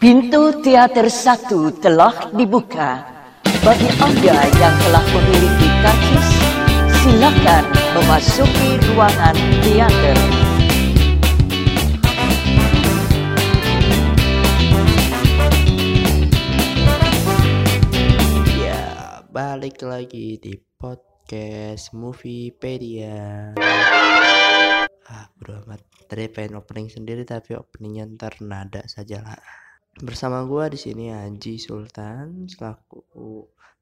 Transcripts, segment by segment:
Pintu teater satu telah dibuka. Bagi Anda yang telah memiliki karcis, silakan memasuki ruangan teater. Ya, balik lagi di podcast Moviepedia. Ah, bro amat. Tadi pengen opening sendiri tapi openingnya ntar nada saja lah. Bersama gua di sini Haji Sultan selaku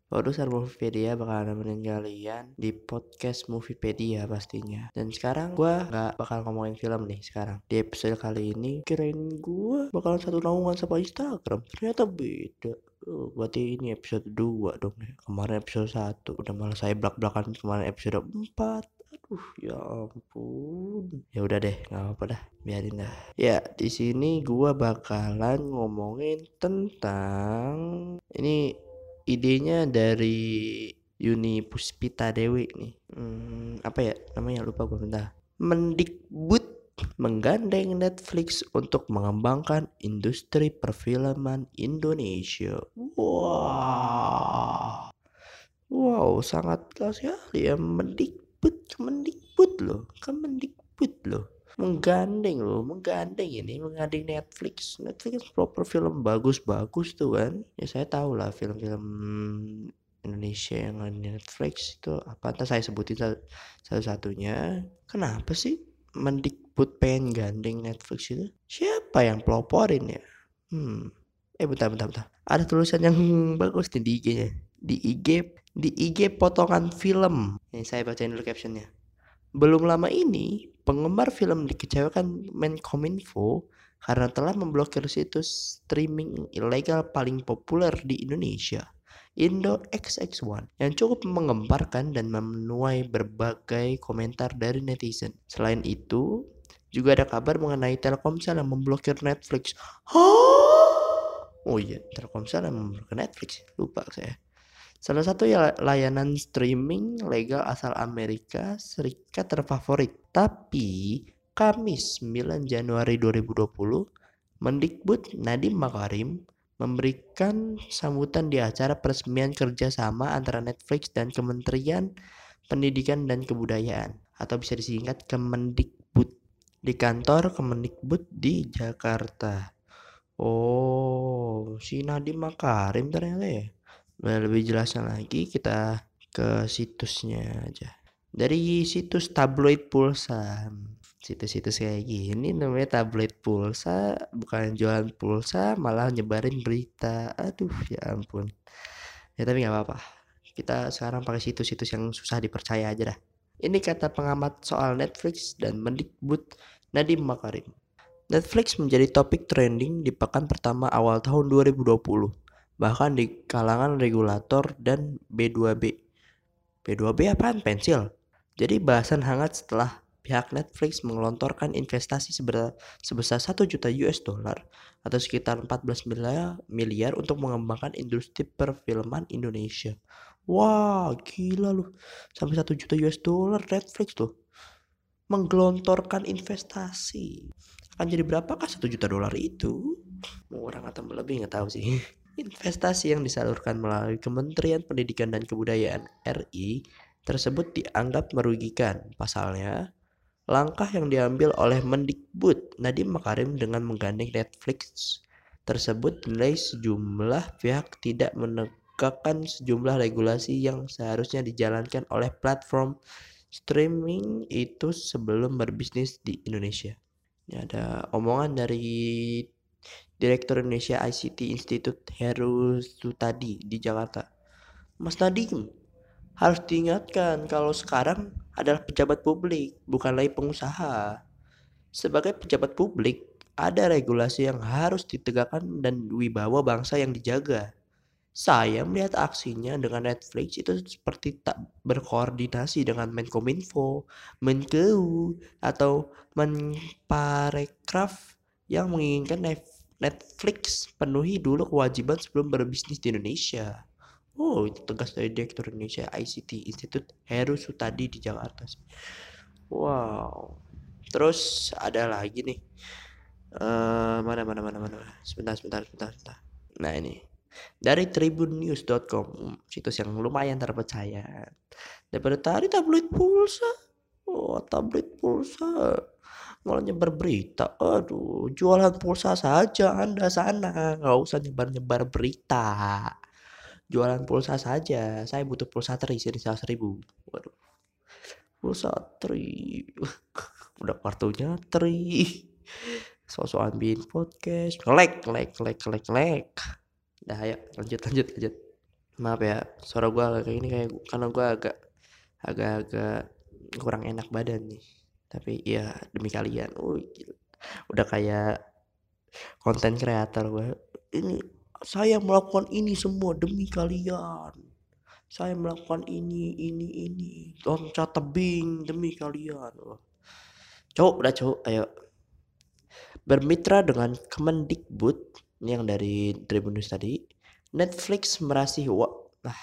produser Moviepedia bakal nemenin kalian di podcast Moviepedia pastinya. Dan sekarang gua nggak bakal ngomongin film nih sekarang. Di episode kali ini kirain gua bakalan satu naungan sama Instagram. Ternyata beda. Oh, berarti ini episode 2 dong ya. Kemarin episode 1 udah malah saya belak-belakan kemarin episode 4. Aduh, ya ampun. Ya udah deh, nggak apa-apa dah. Biarin dah. Ya, di sini gua bakalan ngomongin tentang ini idenya dari Yuni Puspita Dewi nih. Hmm, apa ya namanya lupa gue bentar. Mendikbud menggandeng Netflix untuk mengembangkan industri perfilman Indonesia. Wah, wow, sangat sekali ya Mendikbud, Kemendikbud loh, Kemendikbud loh. Menggandeng loh, menggandeng ini, menggandeng Netflix. Netflix proper film bagus-bagus tuh kan. Ya saya tahu lah film-film Indonesia yang ada Netflix itu apa entah saya sebutin satu-satunya. Kenapa sih Mendikbud pengen gandeng Netflix itu? Siapa yang peloporin ya? Hmm. Eh bentar bentar bentar. Ada tulisan yang bagus nih di IG-nya. Di IG di IG potongan film. Nih saya bacain dulu captionnya. Belum lama ini, penggemar film dikecewakan Menkominfo karena telah memblokir situs streaming ilegal paling populer di Indonesia. Indo XX1 yang cukup menggemparkan dan menuai berbagai komentar dari netizen. Selain itu, juga ada kabar mengenai Telkomsel yang memblokir Netflix. Oh iya, Telkomsel yang memblokir Netflix. Lupa saya. Salah satu ya layanan streaming legal asal Amerika Serikat terfavorit. Tapi Kamis 9 Januari 2020, Mendikbud Nadiem Makarim memberikan sambutan di acara peresmian kerjasama antara Netflix dan Kementerian Pendidikan dan Kebudayaan atau bisa disingkat Kemendikbud di kantor Kemendikbud di Jakarta. Oh, si Nadiem Makarim ternyata ya. Nah, lebih jelasnya lagi kita ke situsnya aja. Dari situs tabloid pulsa. Situs-situs kayak gini namanya tabloid pulsa, bukan jualan pulsa, malah nyebarin berita. Aduh, ya ampun. Ya tapi nggak apa-apa. Kita sekarang pakai situs-situs yang susah dipercaya aja dah. Ini kata pengamat soal Netflix dan Mendikbud Nadiem Makarim. Netflix menjadi topik trending di pekan pertama awal tahun 2020 bahkan di kalangan regulator dan B2B. B2B apaan? Pensil. Jadi bahasan hangat setelah pihak Netflix mengelontorkan investasi sebesar, sebesar 1 juta US dollar atau sekitar 14 miliar, miliar untuk mengembangkan industri perfilman Indonesia. Wah, gila loh. Sampai 1 juta US dollar Netflix tuh. Menggelontorkan investasi. Akan jadi berapakah 1 juta dolar itu? Murah atau lebih nggak tahu sih. Investasi yang disalurkan melalui Kementerian Pendidikan dan Kebudayaan RI tersebut dianggap merugikan. Pasalnya, langkah yang diambil oleh Mendikbud Nadiem Makarim dengan menggandeng Netflix tersebut dinilai sejumlah pihak tidak menegakkan sejumlah regulasi yang seharusnya dijalankan oleh platform streaming itu sebelum berbisnis di Indonesia. Ini ada omongan dari Direktur Indonesia ICT Institute Heru Sutadi di Jakarta. Mas Nadiem, harus diingatkan kalau sekarang adalah pejabat publik, bukan lagi pengusaha. Sebagai pejabat publik, ada regulasi yang harus ditegakkan dan wibawa bangsa yang dijaga. Saya melihat aksinya dengan Netflix itu seperti tak berkoordinasi dengan Menkominfo, Menkeu, atau Menparekraf yang menginginkan Netflix penuhi dulu kewajiban sebelum berbisnis di Indonesia. Oh, itu tegas dari Direktur Indonesia ICT Institute Heru Sutadi di Jakarta. Wow. Terus ada lagi nih. uh, mana mana mana mana sebentar sebentar sebentar sebentar nah ini dari tribunnews.com situs yang lumayan terpercaya daripada tadi tabloid pulsa oh tabloid pulsa malah nyebar berita. Aduh jualan pulsa saja anda sana. Nggak usah nyebar nyebar berita. Jualan pulsa saja. Saya butuh pulsa tri sini seribu. Waduh. Pulsa tri. Udah kartunya tri. Sosok ambil podcast. Like like like like like dah ayo. Lanjut lanjut lanjut. Maaf ya suara gue kayak ini kayak karena gue agak agak-agak kurang enak badan nih tapi ya demi kalian oh, udah kayak konten kreator gue ini saya melakukan ini semua demi kalian. Saya melakukan ini ini ini. Loncat tebing demi kalian. Cowok udah cowok ayo. Bermitra dengan Kemendikbud yang dari Tribun tadi Netflix merasih wa nah,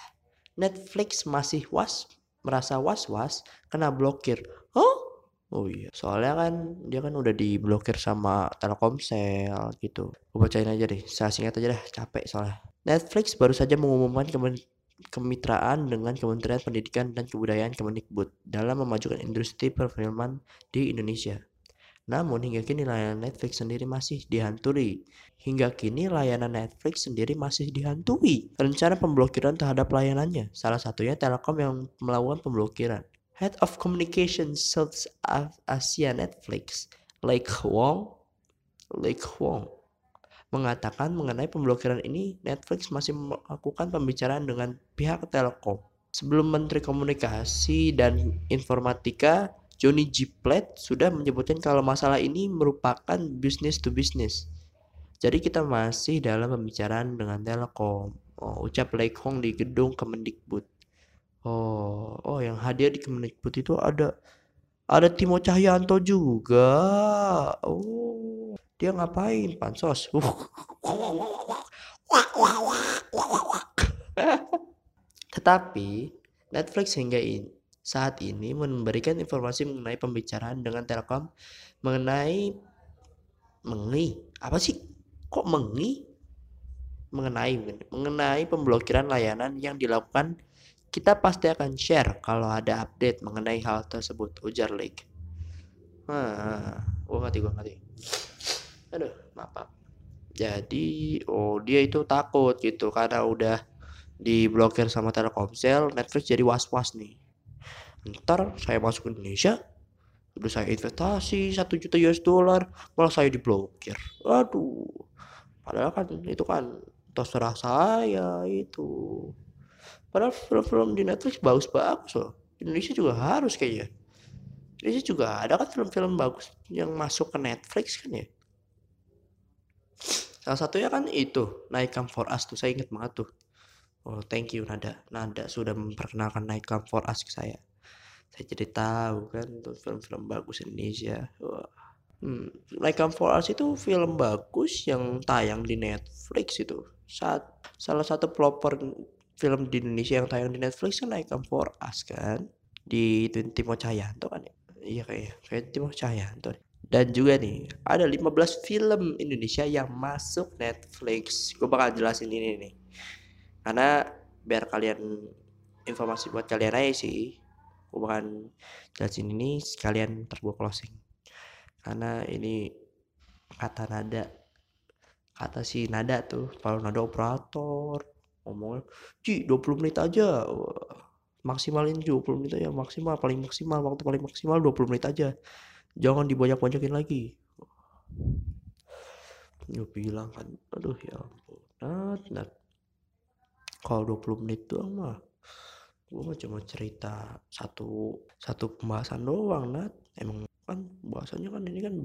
Netflix masih was merasa was-was kena blokir. Oh, Oh iya, soalnya kan dia kan udah diblokir sama Telkomsel gitu. Gue bacain aja deh, saya singkat aja deh, capek soalnya. Netflix baru saja mengumumkan kemen kemitraan dengan Kementerian Pendidikan dan Kebudayaan Kemendikbud dalam memajukan industri perfilman di Indonesia. Namun hingga kini layanan Netflix sendiri masih dihantui. Hingga kini layanan Netflix sendiri masih dihantui. Rencana pemblokiran terhadap layanannya, salah satunya Telkom yang melakukan pemblokiran. Head of Communications South Asia Netflix, Lake Wong, Lake Wong, mengatakan mengenai pemblokiran ini Netflix masih melakukan pembicaraan dengan pihak Telkom. Sebelum Menteri Komunikasi dan Informatika Johnny G. Platt sudah menyebutkan kalau masalah ini merupakan business to business. Jadi kita masih dalam pembicaraan dengan Telkom. Oh, ucap Lake Hong di gedung Kemendikbud. Oh, oh yang hadir di Kemendikbud itu ada ada Timo Cahyanto juga. Oh, dia ngapain pansos? Tetapi Netflix hingga ini saat ini memberikan informasi mengenai pembicaraan dengan Telkom mengenai mengenai apa sih? Kok mengenai? Mengenai mengenai pemblokiran layanan yang dilakukan kita pasti akan share kalau ada update mengenai hal tersebut, ujar Lake. Hah, gua ngerti, gua ngerti. Aduh, maaf. Jadi, oh dia itu takut gitu karena udah diblokir sama Telkomsel, Netflix jadi was-was nih. Ntar saya masuk ke Indonesia, udah saya investasi satu juta US dollar, malah saya diblokir. Aduh, padahal kan itu kan terserah saya itu. Padahal film-film di Netflix bagus-bagus loh. Indonesia juga harus kayaknya. Indonesia juga ada kan film-film bagus yang masuk ke Netflix kan ya. Salah satunya kan itu, Night Come For Us tuh. Saya inget banget tuh. Oh, thank you Nada. Nada sudah memperkenalkan Night Come For Us ke saya. Saya jadi tahu kan tuh film-film bagus Indonesia. Wah. Hmm, Night Come For Us itu film bagus yang tayang di Netflix itu. Saat salah satu pelopor film di Indonesia yang tayang di Netflix kan naik For Us kan? Di Timo Cahyanto kan ya? Iya kayak kayak Timo Cahyanto dan juga nih ada 15 film Indonesia yang masuk Netflix. Gue bakal jelasin ini nih. Karena biar kalian informasi buat kalian aja sih gue bakal jelasin ini sekalian gue closing. Karena ini kata nada kata si nada tuh kalau nada operator ngomongnya Ci 20 menit aja. Maksimalin 20 menit aja maksimal paling maksimal waktu paling maksimal 20 menit aja. Jangan dibanyak-banyakin lagi. Gue bilang kan aduh ya ampun nat nat. Kalau 20 menit doang mah gue mah cuma cerita satu satu pembahasan doang nat. Emang kan bahasanya kan ini kan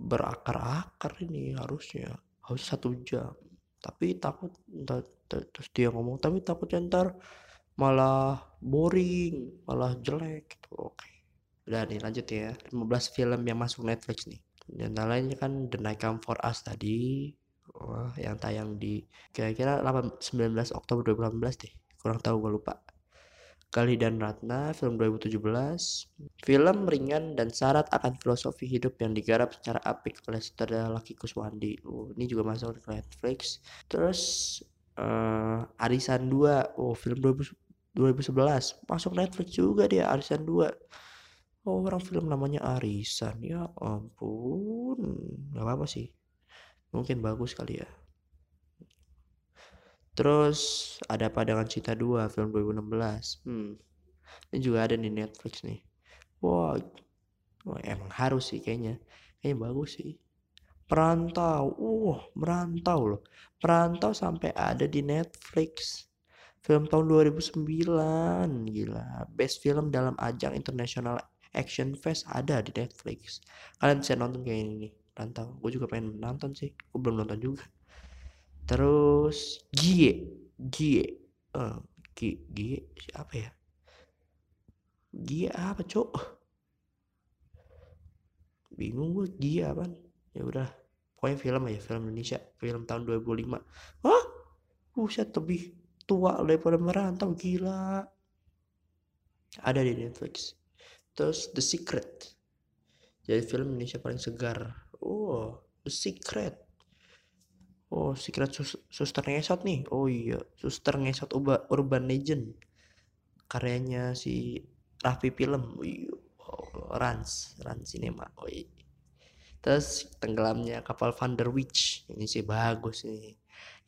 berakar-akar ini harusnya harus satu jam. Tapi takut terus dia ngomong tapi takutnya ntar malah boring malah jelek gitu. Oke. Udah nih lanjut ya. 15 film yang masuk Netflix nih. Dan lainnya kan The Night Come For Us tadi. Wah, yang tayang di kira-kira 19 Oktober 2018 deh. Kurang tahu gue lupa. Kali dan Ratna, film 2017. Film ringan dan syarat akan filosofi hidup yang digarap secara apik oleh sutradara Laki Kuswandi. Oh, ini juga masuk ke Netflix. Terus uh, Arisan 2. Oh, film 2011. Masuk Netflix juga dia Arisan 2. Oh, orang film namanya Arisan. Ya ampun. Gak apa-apa sih. Mungkin bagus kali ya. Terus ada Padangan Cinta 2 film 2016. Hmm. Ini juga ada di Netflix nih. Wah, wah emang harus sih kayaknya. Kayaknya bagus sih. Perantau, wah merantau loh. Perantau sampai ada di Netflix. Film tahun 2009, gila. Best film dalam ajang International Action Fest ada di Netflix. Kalian bisa nonton kayak ini nih. Perantau. Gue juga pengen nonton sih. Gue belum nonton juga terus Gie Gie uh, Gie siapa ya Gie apa cok bingung gue Gie apa ya udah pokoknya film aja film Indonesia film tahun 2005 wah buset lebih tua daripada merantau gila ada di Netflix terus The Secret jadi film Indonesia paling segar oh The Secret Oh, Secret Sus Suster Ngesot nih. Oh iya, Suster Ngesot Uba Urban Legend. Karyanya si Raffi Film. Oh, iya. Oh, Rans, Rans Cinema. Oh iya. Terus tenggelamnya kapal Van Witch. Ini sih bagus nih.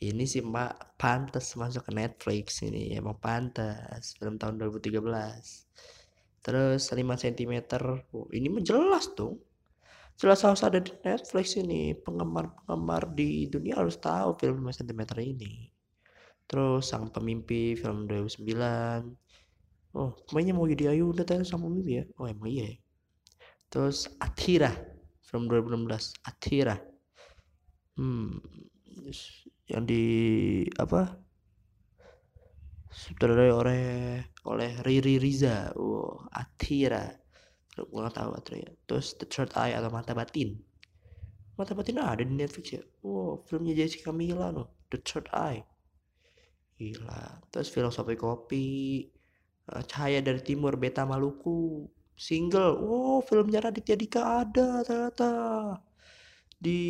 Ini sih mbak pantas masuk ke Netflix ini. Emang pantas film tahun 2013 terus 5 cm oh, ini menjelas tuh jelas harus ada di Netflix ini. Penggemar-penggemar di dunia harus tahu film 5 cm ini. Terus sang pemimpi film 2009 oh pemainnya mau jadi Ayu udah tahu sang pemimpi ya? Oh emang iya. Ya. terus Atira film 2016 Atira hmm yang di apa? Sutradarai oleh oleh Riri Riza. Oh Atira gue gak tahu ya. Terus The Third Eye atau Mata Batin. Mata Batin ada di Netflix ya. Wow filmnya Jessica Mila loh. The Third Eye. Gila. Terus filosofi kopi uh, Cahaya dari Timur Beta Maluku single wow filmnya Raditya Dika ada ternyata di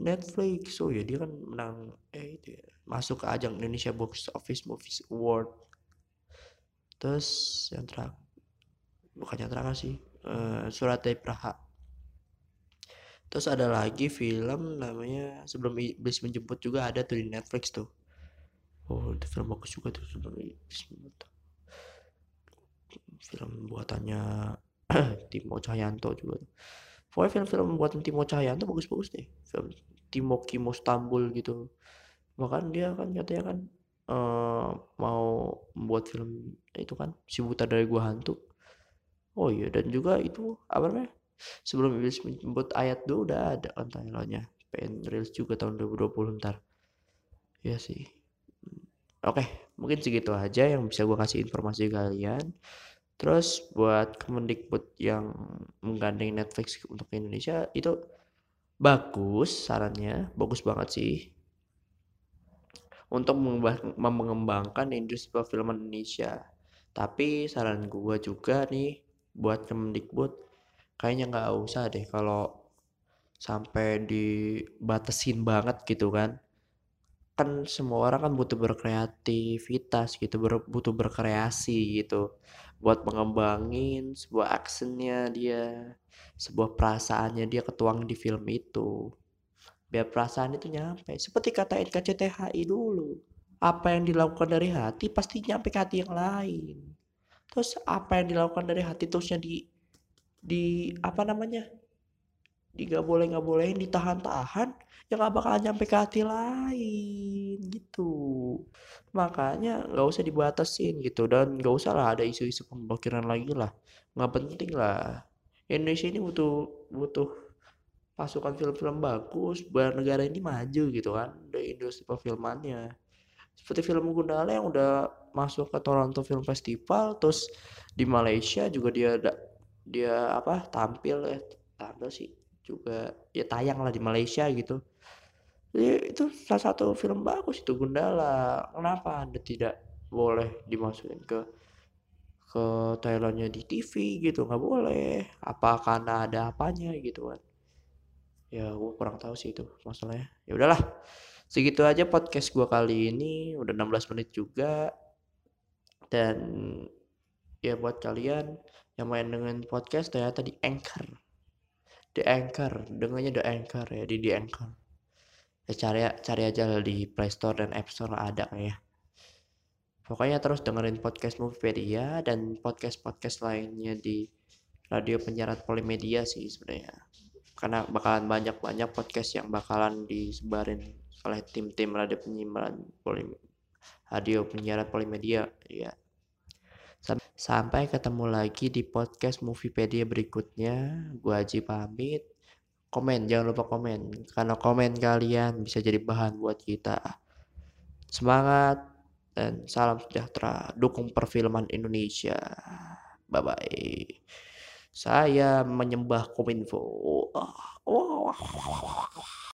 Netflix oh ya dia kan menang eh itu ya masuk ke ajang Indonesia Box Office Movies Award terus yang terakhir bukan yang terakhir sih uh, Surat dari Praha. Terus ada lagi film namanya Sebelum Iblis Menjemput juga ada tuh di Netflix tuh. Oh, itu film bagus juga tuh Sebelum Iblis Menjemput. Film buatannya Timo Cahyanto juga. Pokoknya film-film buatan Timo Cahyanto bagus-bagus deh. Film Timo Kimo Stambul gitu. Bahkan dia kan katanya kan uh, mau membuat film itu kan si buta dari gua hantu Oh iya dan juga itu apa namanya? Sebelum Iblis menjemput ayat 2 udah ada kan timelinenya. Pengen reels juga tahun 2020 ntar. Ya sih. Oke, mungkin segitu aja yang bisa gue kasih informasi kalian. Terus buat Kemendikbud yang menggandeng Netflix untuk Indonesia itu bagus sarannya, bagus banget sih. Untuk mengembangkan industri perfilman Indonesia. Tapi saran gue juga nih buat Kemendikbud kayaknya nggak usah deh kalau sampai dibatasin banget gitu kan kan semua orang kan butuh berkreativitas gitu ber, butuh berkreasi gitu buat mengembangin sebuah actionnya dia sebuah perasaannya dia ketuang di film itu. Biar perasaan itu nyampe. Seperti kata NKCTHI dulu apa yang dilakukan dari hati pasti nyampe ke hati yang lain. Terus apa yang dilakukan dari hati terusnya di di apa namanya di gak boleh nggak bolehin ditahan-tahan ya nggak bakal nyampe ke hati lain gitu. Makanya nggak usah dibatasin gitu. Dan nggak usah lah ada isu-isu pemblokiran lagi lah. Nggak penting lah. Indonesia ini butuh butuh pasukan film-film bagus biar negara ini maju gitu kan. Dari industri perfilmannya. Seperti film Gundala yang udah masuk ke Toronto Film Festival terus di Malaysia juga dia ada dia apa tampil ya tampil sih juga ya tayang lah di Malaysia gitu. Jadi itu salah satu film bagus itu Gundala. Kenapa anda tidak boleh dimasukin ke ke Thailandnya di TV gitu? Nggak boleh. Apa karena ada apanya gitu kan? Ya gue kurang tahu sih itu masalahnya. Ya udahlah segitu aja podcast gue kali ini. Udah 16 menit juga. Dan ya buat kalian yang main dengan podcast ternyata di Anchor di Anchor dengannya di Anchor ya di di Anchor. Ya cari cari aja di Play Store dan App Store ada ya. Pokoknya terus dengerin podcast Moviepedia dan podcast-podcast lainnya di radio penyiaran Polimedia sih sebenarnya. Karena bakalan banyak-banyak podcast yang bakalan disebarin oleh tim-tim radio penyiaran Polimedia radio penyiaran Polimedia ya sampai ketemu lagi di podcast Moviepedia berikutnya. Gua Haji pamit. Komen jangan lupa komen. Karena komen kalian bisa jadi bahan buat kita. Semangat dan salam sejahtera. Dukung perfilman Indonesia. Bye bye saya menyembah kominfo. Oh, oh.